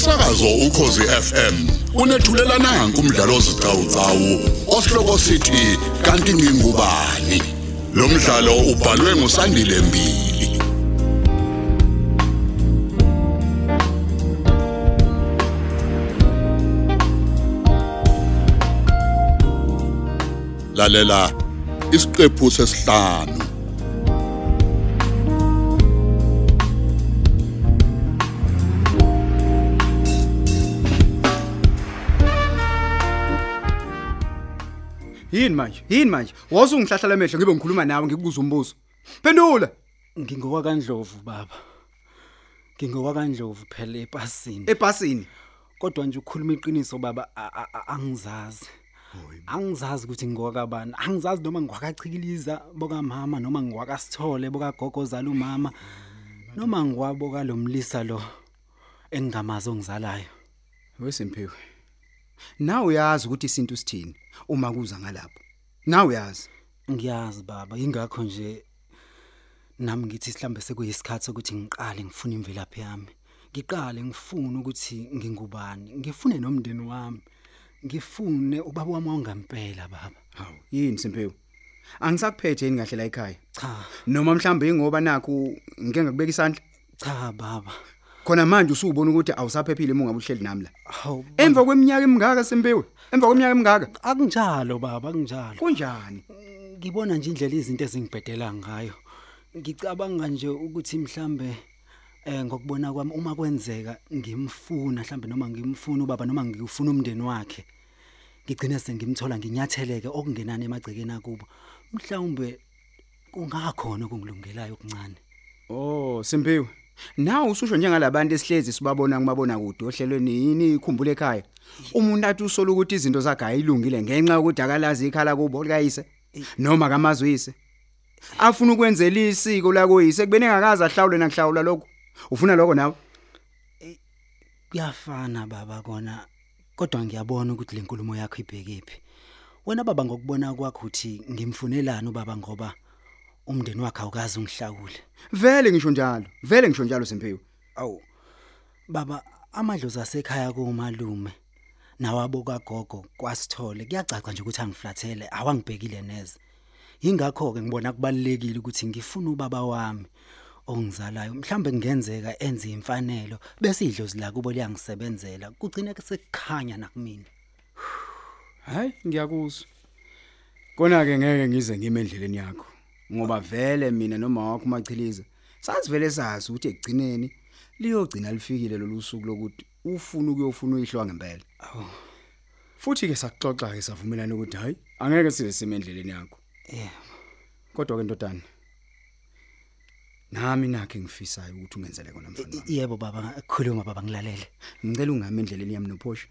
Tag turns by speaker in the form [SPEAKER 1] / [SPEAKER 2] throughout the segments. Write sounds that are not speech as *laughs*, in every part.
[SPEAKER 1] Umsakazo ukhozi FM unethulela nanku umdlalo ozicawucawu osihloko sithi kanti ngingubani? Lo mdlalo ubhalwe ngusandile mbili. Lalela isiqephu sesihlanu.
[SPEAKER 2] Yini manje? Yini manje? Wawusungihlahla lamehlo ngibe ngikhuluma nawe ngikubuza umbuzo. Phendula.
[SPEAKER 3] Ngingowa kaNdlovu baba. Ngingowa kaNdlovu phela epasini.
[SPEAKER 2] Ebhasini.
[SPEAKER 3] Kodwa nje ukukhuluma iqiniso baba a- a- a- angizazi. Angizazi ukuthi ngigowa kabani. Angizazi noma ngiwakachikiliza boka mama noma ngiwakasithole boka gogo zala umama. Noma ngiwaboka lo mlisa lo engingamazi ongizalayo.
[SPEAKER 2] Wesimpiwe. Nawe uyazi ukuthi isintu sithini uma kuza ngalapho. Nawe uyazi.
[SPEAKER 3] Ngiyazi baba ingakho nje nami ngithi mhlambe sekuyisikhathi ukuthi ngiqale ngifune imvelaphi yami. Ngiqale ngifune ukuthi ngingubani. Ngifune nomndeni wami. Ngifune ubaba wami ongempela baba.
[SPEAKER 2] Hawu, yini Simpiwe? Angisakuphethe yini kahle la ekhaya.
[SPEAKER 3] Cha,
[SPEAKER 2] Noma mhlambe ingoba nakho ngike ngakubeka isandla.
[SPEAKER 3] cha baba.
[SPEAKER 2] Khona manje usubona ukuthi awusaphephile uma ungabe uhleli nami la. Emva kweminyaka emingaka Simpiwe. Emva kweminyaka emingaka.
[SPEAKER 3] akunjalo baba, akunjalo.
[SPEAKER 2] Kunjani?
[SPEAKER 3] Ngibona nje indlela izinto ezingibhedela ngayo. Ngicabanga nje ukuthi mhlambe eh ngokubona kwami uma kwenzeka ngimfuna mhlambe noma ngimfuna ubaba noma ngifuna umndeni wakhe. Ngigcine sengimthola nginyatheleke okungenani emagcekeni akubo. Mhlawumbe kungakhona okungilungelayo okuncane.
[SPEAKER 2] Oh, Simpiwe. Nawe ususho njengalabantu esihlezi sibabona kumabona kude ohlelweni yini ikhumbule ekhaya. Umuntu athi usola ukuthi izinto zakhe ayilungile ngenxa yokuthi akalazi ikhala kubo likayise noma kamazwise. Afuna ukwenzela isiko la koyise kubene engakaza ahlawule nakuhlawula lokho. Ufuna lokho nawe?
[SPEAKER 3] Kuyafana baba kona kodwa ngiyabona ukuthi le nkulumo yakho ibhekephi. Wena baba ngokubona kwakho uthi ngimfunelani ubaba ngoba umndeni wakhe awukazi ungihlawule.
[SPEAKER 2] Vele ngisho njalo. Vele ngisho njalo Simpiwe.
[SPEAKER 3] Awu baba amadlozi asekhaya kumalume nawabo kagogo kwasithole kuyacaca nje ukuthi angiflathele awangibhekile neze. Ingakho ke ngibona kubalekile ukuthi ngifune ubaba wami ongizalayo mhlambe kungenzeka enze imfanelo bese idlozi la kubo liyangisebenzela kugcine sekukhanya nakumina.
[SPEAKER 2] Hayi, ngiyakuzwa. Kona ke ngeke ngize ngime endleleni yakho. Ngoba vele mina noma wakho machiliza. Sasivele sazi ukuthi ekugcineni liyogcina lifikile lolu suku lokuthi ufuna ukuyofuna uyihlwa ngempela. Futhi ke saxoxa ke savumelana ukuthi hayi angeke size sime endleleni yakho.
[SPEAKER 3] yeah
[SPEAKER 2] Kodwa ke ndodana nami nakhe ngifisayo ukuthi ungenzele kona mfana
[SPEAKER 3] yebo baba khuluma baba ngilalele.
[SPEAKER 2] Ngicela ungami endleleni yami nophosha.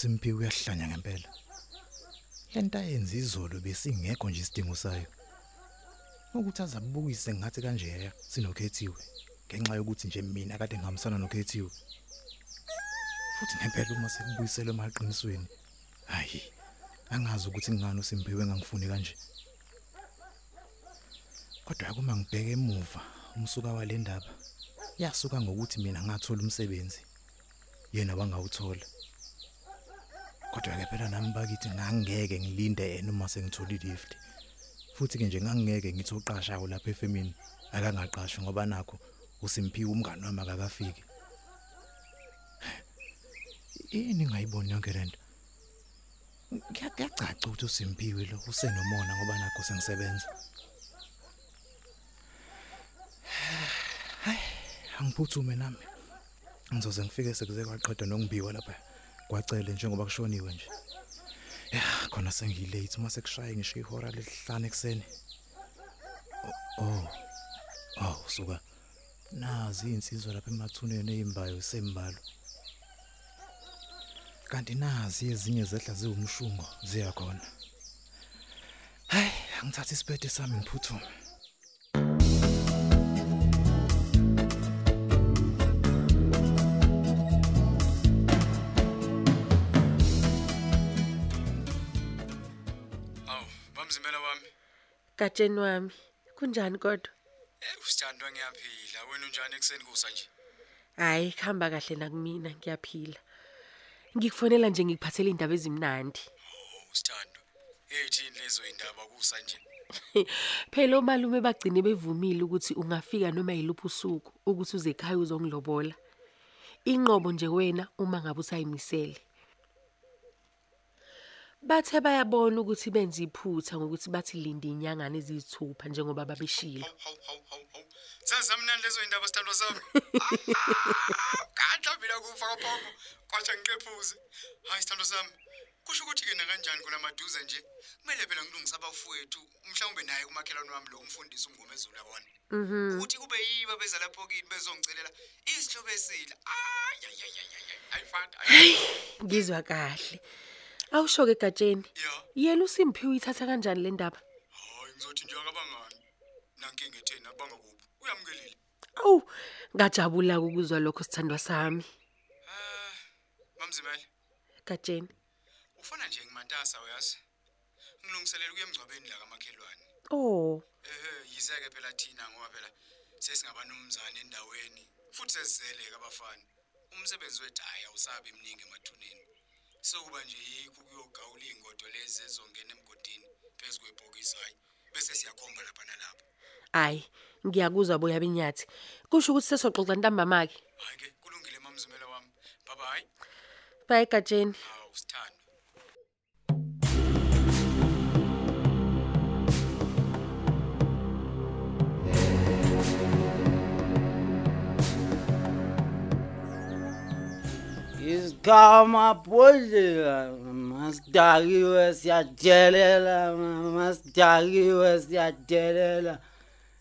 [SPEAKER 4] USimpiwe uyahlanya ngempela. Lento ayenza izolo besingekho nje isidingo sayo. Ukuthi azabukise ngathi kanje sinokhethiwe ngenxa yokuthi nje mina kade ngihambisana nokhethiwe. Futhi ngempela uma sekubuyiselwe emaqinisweni. Hayi, angazi ukuthi ngani uSimpiwe engangifuni kanje. Kodwa kuma ngibheke emuva umsuka wale ndaba. Yasuka ngokuthi mina ngathola umsebenzi. Yena wangawuthola. Kodwa ke phela nami bakithi ngangeke ngilinde yena uma sengithola ilift. Futhi ke nje ngangeke ngithi uqashayo lapha efemini akangaqashwa ngoba nakho uSimpiwe umngani wami akakafiki. Ini ngayibona yonke lento. Ngiyacaca ukuthi uSimpiwe lo usenomona ngoba nakho sengisebenza. Hayi, angiphuthume nami. Ngizoze ngifike sekuze kwaqeda nongibiwa lapha. Kwacele njengoba kushoniwe nje. Ya khona sengilate. Mase kushaye ngisho ihora lesihlanu ekseni oh oh suka nazi insizwa lapha emathuneni ezimbayo sembalo. Kanti nazi ezinye zehla ziwumshungo ziyakhona. Hayi angithatha isipete sami ngiphuthume
[SPEAKER 2] wami.
[SPEAKER 5] Gatsheni wami. Kunjani kodwa?
[SPEAKER 2] Eh usithandwa ngiyaphila. Wena unjani ekseni kusa nje?
[SPEAKER 5] Hayi, khamba kahle nakumina, ngiyaphila. Ngikufonela nje ngikuphathele indaba ezimnandi.
[SPEAKER 2] Oh usithandwa. Ethi lezo indaba kusa nje. *laughs*
[SPEAKER 5] Phela omalume bagcine bevumile ukuthi ungafika noma yiluphi usuku ukuthi uze ekhaya uzongilobola. Inqobo nje wena uma ngabe usayimisele. Bathe bayabona ukuthi benza iphutha ngokuthi bathi linda inyangane eziyithupha njengoba babeshilo.
[SPEAKER 2] Sazamnandi lezo indaba sithandwa sami. Kanhla *laughs* mina kufa kaphoko. Kwathi ngiqephuze. Hayi sithandwa sami. Kusho ukuthi ke nakanjani kona maduze nje. Kumele phela ngilungisa abafowethu. Mhlawumbe naye umakhelwane wami lo umfundisi umngomezulu yabona. Mhm. Ukuthi kube yiba beza lapho kini bezongicelela isihlobo esile. Ay ay ay ay. Ayifanda.
[SPEAKER 5] Ngizwa kahle. Awushoke egatsheni.
[SPEAKER 2] Yeah.
[SPEAKER 5] Yena uSimphiwe ithatha kanjani le ndaba?
[SPEAKER 2] Hayi ngizothi nje akabangani. Nankinga etheni akubanga kuphi. Uyamkelile.
[SPEAKER 5] Awu, ngajabula ukuzwa lokho sithandwa sami.
[SPEAKER 2] Eh, mamzimele.
[SPEAKER 5] Gatsheni.
[SPEAKER 2] Ufuna nje ngimatasa uyazi. Ngilungiselela ukuya emgcwabeni la kamakhelwane.
[SPEAKER 5] Oh,
[SPEAKER 2] Eh, yiseke phela thina ngoba phela sesingabanumzane endaweni. Futhi sesizeleka abafana. Umsebenzi wedaya awusabi eminingi emathuneni. Sokuba nje yikho kuyogawula ingodo lezi ezongena emgodini phezulu kwebhokisi hayi. Bese siyakhomba lapha nalapha.
[SPEAKER 5] ayi, ngiyakuzwa boya benyathi. Kusho ukuthi sesoxoxa ntambama ke.
[SPEAKER 2] Hayi ke kulungile mamzimela wami. Bye bye.
[SPEAKER 5] Bye gatsheni.
[SPEAKER 2] Hawu sithando.
[SPEAKER 3] Isikhama bhodlela masidakiwe siyadelela masidakiwe siyadelela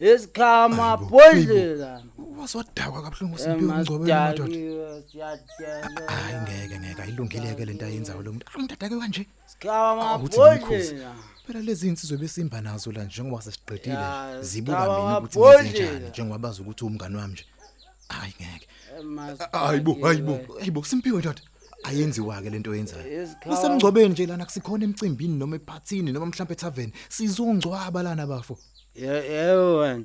[SPEAKER 3] Isikhama
[SPEAKER 4] Hayi bo,
[SPEAKER 3] bhodlela
[SPEAKER 4] waswadakwa kabuhlungu Simpiwe umngcwabeni madoda.
[SPEAKER 3] masidakiwe siyadelela
[SPEAKER 4] Hayi ngeke ngeke ayilungile ke lento ayenzayo lo muntu. Angidadake kanje.
[SPEAKER 3] Isikhama
[SPEAKER 4] Awuthi ngikhosi.
[SPEAKER 3] bhodlela
[SPEAKER 4] Phela lezi insizwe besimba nazo la njengoba sesiqedile
[SPEAKER 3] Ya,
[SPEAKER 4] nje. zibuka
[SPEAKER 3] sikhaba
[SPEAKER 4] mina ukuthi
[SPEAKER 3] mabhodlela.
[SPEAKER 4] ngizenjani njengoba bazi ukuthi umngani wami nje. Hayi ngeke.
[SPEAKER 3] Masidakiwe.
[SPEAKER 4] Hayibo hayibo hayibo Simpiwe ndoda. Ayenziwa ke lento oyenzayo.
[SPEAKER 3] Isikhaba-
[SPEAKER 4] Usemgcobeni nje lana sikhona emcimbini noma ephathini noma mhlawumbe etavern sizongcwaba lana bafo.
[SPEAKER 3] Ye- yebo wena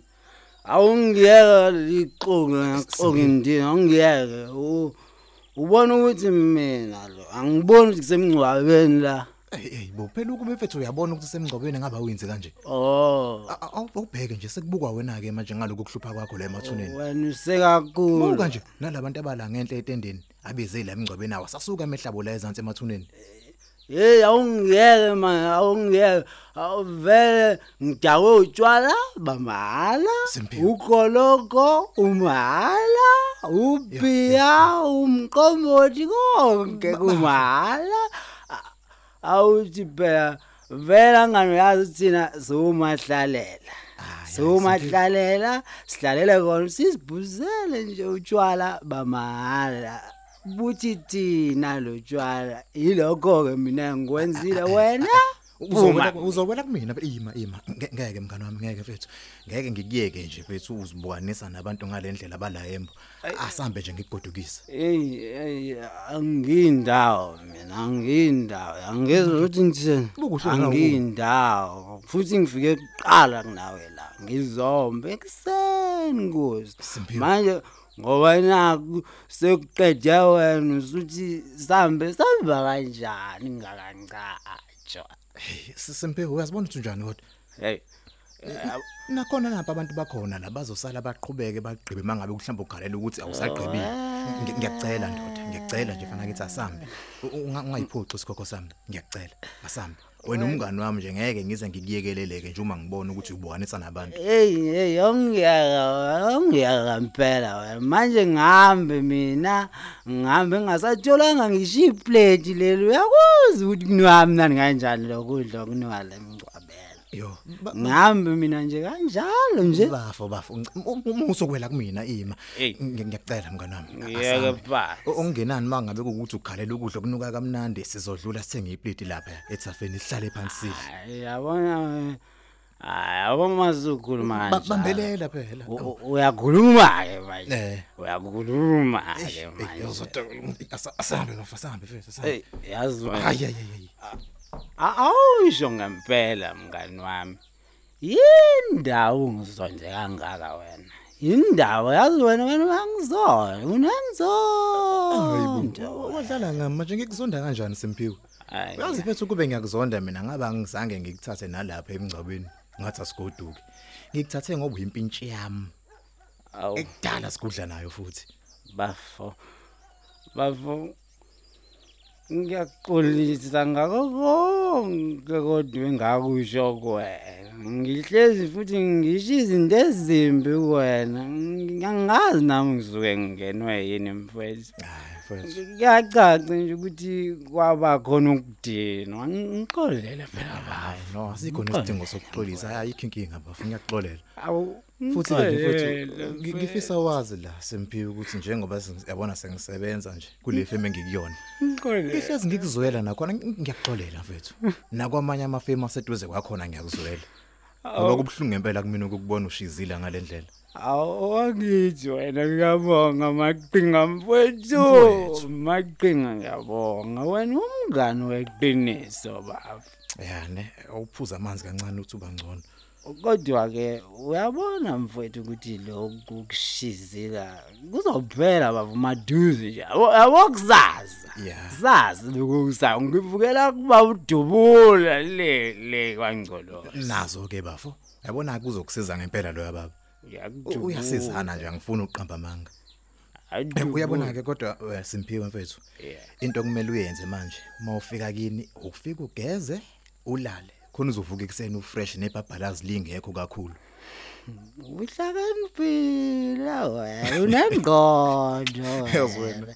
[SPEAKER 3] awungiyeka liqoqo ngaqoqa indini awungiyeke U- ubona ukuthi mina lo angiboni ukuthi kusemngcwabeni la
[SPEAKER 4] Hey hey bo phela ukube mfethu uyabona ukuthi semgcobeni ngabe awenzi kanje.
[SPEAKER 3] oh
[SPEAKER 4] A- a- Awubheke nje sekubukwa wena ke manje ngaloko kuhlupha kwakho la emathuneni.
[SPEAKER 3] wena usekakhulu
[SPEAKER 4] Buka nje nalabantu abala ngenhle etendeni abeze la emgcobeni awo sasuka emehlabo la ezantsi emathuneni.
[SPEAKER 3] hey awungiyeke man awungiyeke awuvele ngidakwe utshwala bamala
[SPEAKER 4] Simpiwe.
[SPEAKER 3] ukoloko umala ubhiya umqombothi konke kumala A- awuthi phela vela ngane yazi thina somahlalela somahlalela sihlalela kona sizibhuzele nje utshwala bamahhala buthi thina lo tshwala yilokho ke mina ngikwenzile wena?
[SPEAKER 4] Uzobona uzobona kumina ima ima Nge- ngeke mngani wami ngeke mfethu. Ngeke ngikuyeke nje mfethu uzibukanisa nabantu ngalendlela balayembo. Asambe nje ngikugodukisa.
[SPEAKER 3] hey hey angiyindawo mina angiyindawo angizwe ukuthi ngithini
[SPEAKER 4] Kukuhle nawe.
[SPEAKER 3] angiyindawo futhi ngifike kuqala kunawe la ngizombe ekuseni nkosi
[SPEAKER 4] Simpiwe.
[SPEAKER 3] manje ngoba naku sekuqede wena usuthi sambe samba kanjani ngakancatshwa
[SPEAKER 4] Hey sisempe uyazibona ukuthi njani kodwa.
[SPEAKER 3] hey
[SPEAKER 4] Nakhona napha abantu bakhona la bazosala baqhubeke baqhibe mangabe kuhlamba ugalela ukuthi awusaqhibile. Ngi- Ngiyacela ndoda, ngiyacela nje fana kithi asambe. U- u- unga- Ungayiphoxi isikhokho sami, ngiyacela. Asambe. Wena umngani wami nje ngeke ngize ngikuyekelele ke nje uma ngibona ukuthi ubuhanisa nabantu.
[SPEAKER 3] hey hey ongiyaka ongiyaka impela wena. Manje ngihambe mina ngihambe ngasatholanga ngisho iplate leli. Uyakwazi ukuthi kunwami nani kanjani lokudla kunwala emgcwabela
[SPEAKER 4] Yo, ba-
[SPEAKER 3] ngihambe mina nje kanjalo nje
[SPEAKER 4] bafo bafo umuso kwela kumina ima
[SPEAKER 3] Hey.
[SPEAKER 4] Ngi- ngiyacela mngani wami
[SPEAKER 3] Ngiyeke
[SPEAKER 4] asambe.
[SPEAKER 3] phansi.
[SPEAKER 4] O- okungenani mangabe ukuthi ukhalela ukudla okunuka kamnandi sizodlula sithenge iplate lapha ethafeni sihlale phansi
[SPEAKER 3] Hayi, yabona we. hayi yabona masukhuluma
[SPEAKER 4] Ba-
[SPEAKER 3] kanjalo
[SPEAKER 4] bambelela phela
[SPEAKER 3] U- u- uyakhuluma ke manje
[SPEAKER 4] Eh.
[SPEAKER 3] uyakhuluma ke
[SPEAKER 4] Eh,
[SPEAKER 3] manje
[SPEAKER 4] uzoda- asa- asambe bafa asambe mfethu asambe
[SPEAKER 3] hey yazi wena.
[SPEAKER 4] hayi hayi hayi
[SPEAKER 3] awusho ngempela mngani wami. Yindawo ungizonje kangaka wena? Indawo yazi wena wena uyangizona unangizona
[SPEAKER 4] wadlala ngami manje ngikuzonda kanjani Simphiwe?
[SPEAKER 3] Hayi.
[SPEAKER 4] uyazi mfethu kube ngiyakuzonda mina ngaba ngizange ngikuthathe nalapha emgcwabeni ngathi asikoduki ngikuthathe ngoba uyimpintshi yami.
[SPEAKER 3] Awu.
[SPEAKER 4] Ekudala sikudla nayo futhi.
[SPEAKER 3] Bafo bafo ngiyaxolisa ngako konke kodwa engakusho kuwena ngihlezi futhi ngisho izinto ezimbi kuwena ngiyangazi nami ngisuke ngingenwe yini mfethu.
[SPEAKER 4] Hayi mfethu.
[SPEAKER 3] Kuyacaca nje ukuthi kwaba khona ukudinwa. Ngixolele phela
[SPEAKER 4] hayi no asikho nesidingo sokuxolisa. Ayikho inkinga bafu ngiyaxolela
[SPEAKER 3] awu
[SPEAKER 4] futhi ke nje
[SPEAKER 3] ngixolele,
[SPEAKER 4] mfethu ngi- ngifisa wazi la Simphiwe ukuthi njengoba sengi- yabona sengisebenza nje kule feme engikuyona.
[SPEAKER 3] ngixolele.
[SPEAKER 4] ihlezi ngikuzwela nakhona ng- ngiyakuxolela mfethu. *laughs* Nakwamanye amafemu aseduze kwakhona ngiyakuzwela ngoba kubhlungu ngempela kumina ukukubona ushizila ngalendlela.
[SPEAKER 3] Awakithi wena ngiyabonga maqinga mfowethu
[SPEAKER 4] Mfowethu.
[SPEAKER 3] maqinga ngiyabonga. Wena umngani weqiniso baba
[SPEAKER 4] yani awuphuza amanzi kancane uthi uba ngcono.
[SPEAKER 3] Kodwa ke uyabona mfowethu ukuthi lokhu kushizila kuzophela baba maduze nje. Yabo yabo kuzaza.
[SPEAKER 4] Yeah.
[SPEAKER 3] sazi lokusa ngivukela kuba udubula le le kwangcolo
[SPEAKER 4] nazo ke bafo. Yabona kuzokusiza ngempela lo yababa
[SPEAKER 3] ngiyakudubula
[SPEAKER 4] uyasizana nje angifuni uqamba amanga Eh, uyabona ke kodwa eh, Simphiwe mfethu
[SPEAKER 3] Yeah.
[SPEAKER 4] into kumele uyenze manje mawufika kini ukufika ugeze ulale. Khona uzovuka ekseni ufresh nebhabhalazi lingekho kakhulu.
[SPEAKER 3] Uhlakaniphila wena unengqondo *laughs*
[SPEAKER 4] Yazi wena.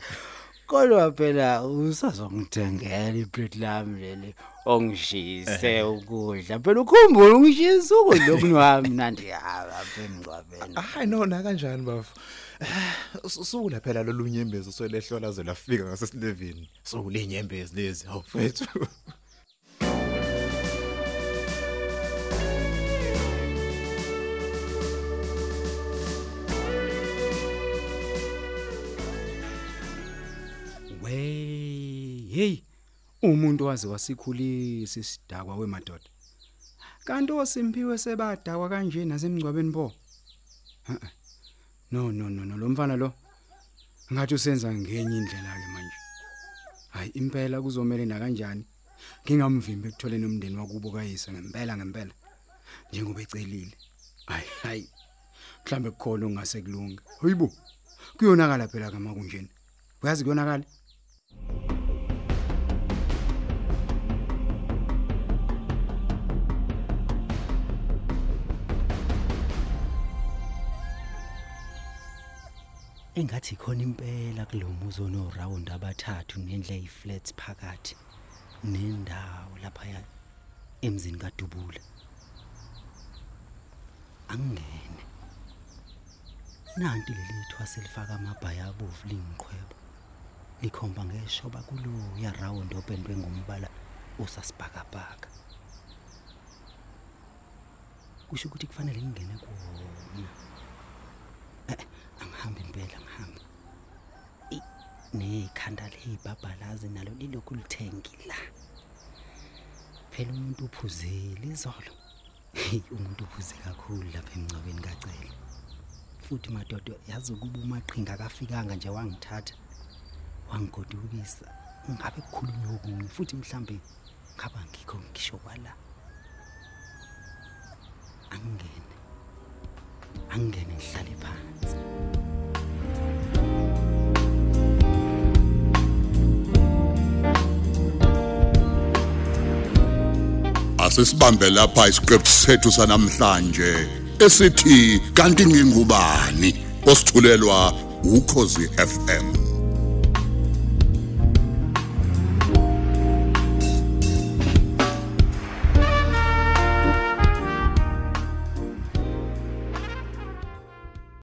[SPEAKER 3] kodwa phela usazongithengela iplate lami leli ongishise ukudla. Phela ukhumbula ungishisa ukudla okunwami mnandi apha emngcwabeni.
[SPEAKER 4] Hayi nona kanjani bafo? Usukula phela lolunyembezi swelehlola ze lafika ngasesilevini sokulinyembezi lezi awufethu
[SPEAKER 2] hey. Umuntu wazi wasikhulisa isidakwa wemadoda. Kanti osimpiwe sebadakwa kanje nasemgcwabeni bo. Ha-a. No no no no lo mfana lo. Ngathi usenza ngenye indlela ke manje. Hayi impela kuzomela na kanjani? Ngingamvimbi ekutholeni umndeni wakubo kayise ngempela ngempela. Njengoba ecelile. Hayi hayi. Mhlambe kukhona ongase kulunga. Hayibo. Kuyonakala phela kama kunjeni. Uyazi kuyonakala?
[SPEAKER 6] Engathi khona impela kulomuzi onorawund abathathu nendle eyiflats phakathi nendawo lapha emzini kaDubula. Angene nanti leli thwase lifaka amabhaya abovu lingiqhweba likhomba ngeshoba kuluya rawund opendwe ngombala osasibhakabhaka. Kusho ukuthi kufanele ngingene kuwona. Eh, angihambe impela ngihambe I- nekhanda leyibhabhalazi nalo lilokhu lithengi la. Phela umuntu uphuzile izolo. Hey umuntu uphuze kakhulu lapha emncabeni kacele. Futhi madodo yazi ukuba umaqhinga akafikanga nje wangithatha. Wangigodukisa ngabe kukhulunywa okunye futhi mhlambe ngaba ngikho ngisho kwala. Angene angene ngihlale phansi.
[SPEAKER 1] Asisibambe lapha isiqephu sethu sanamhlanje esithi kanti ngingubani? Osithulelwa ukhozi FM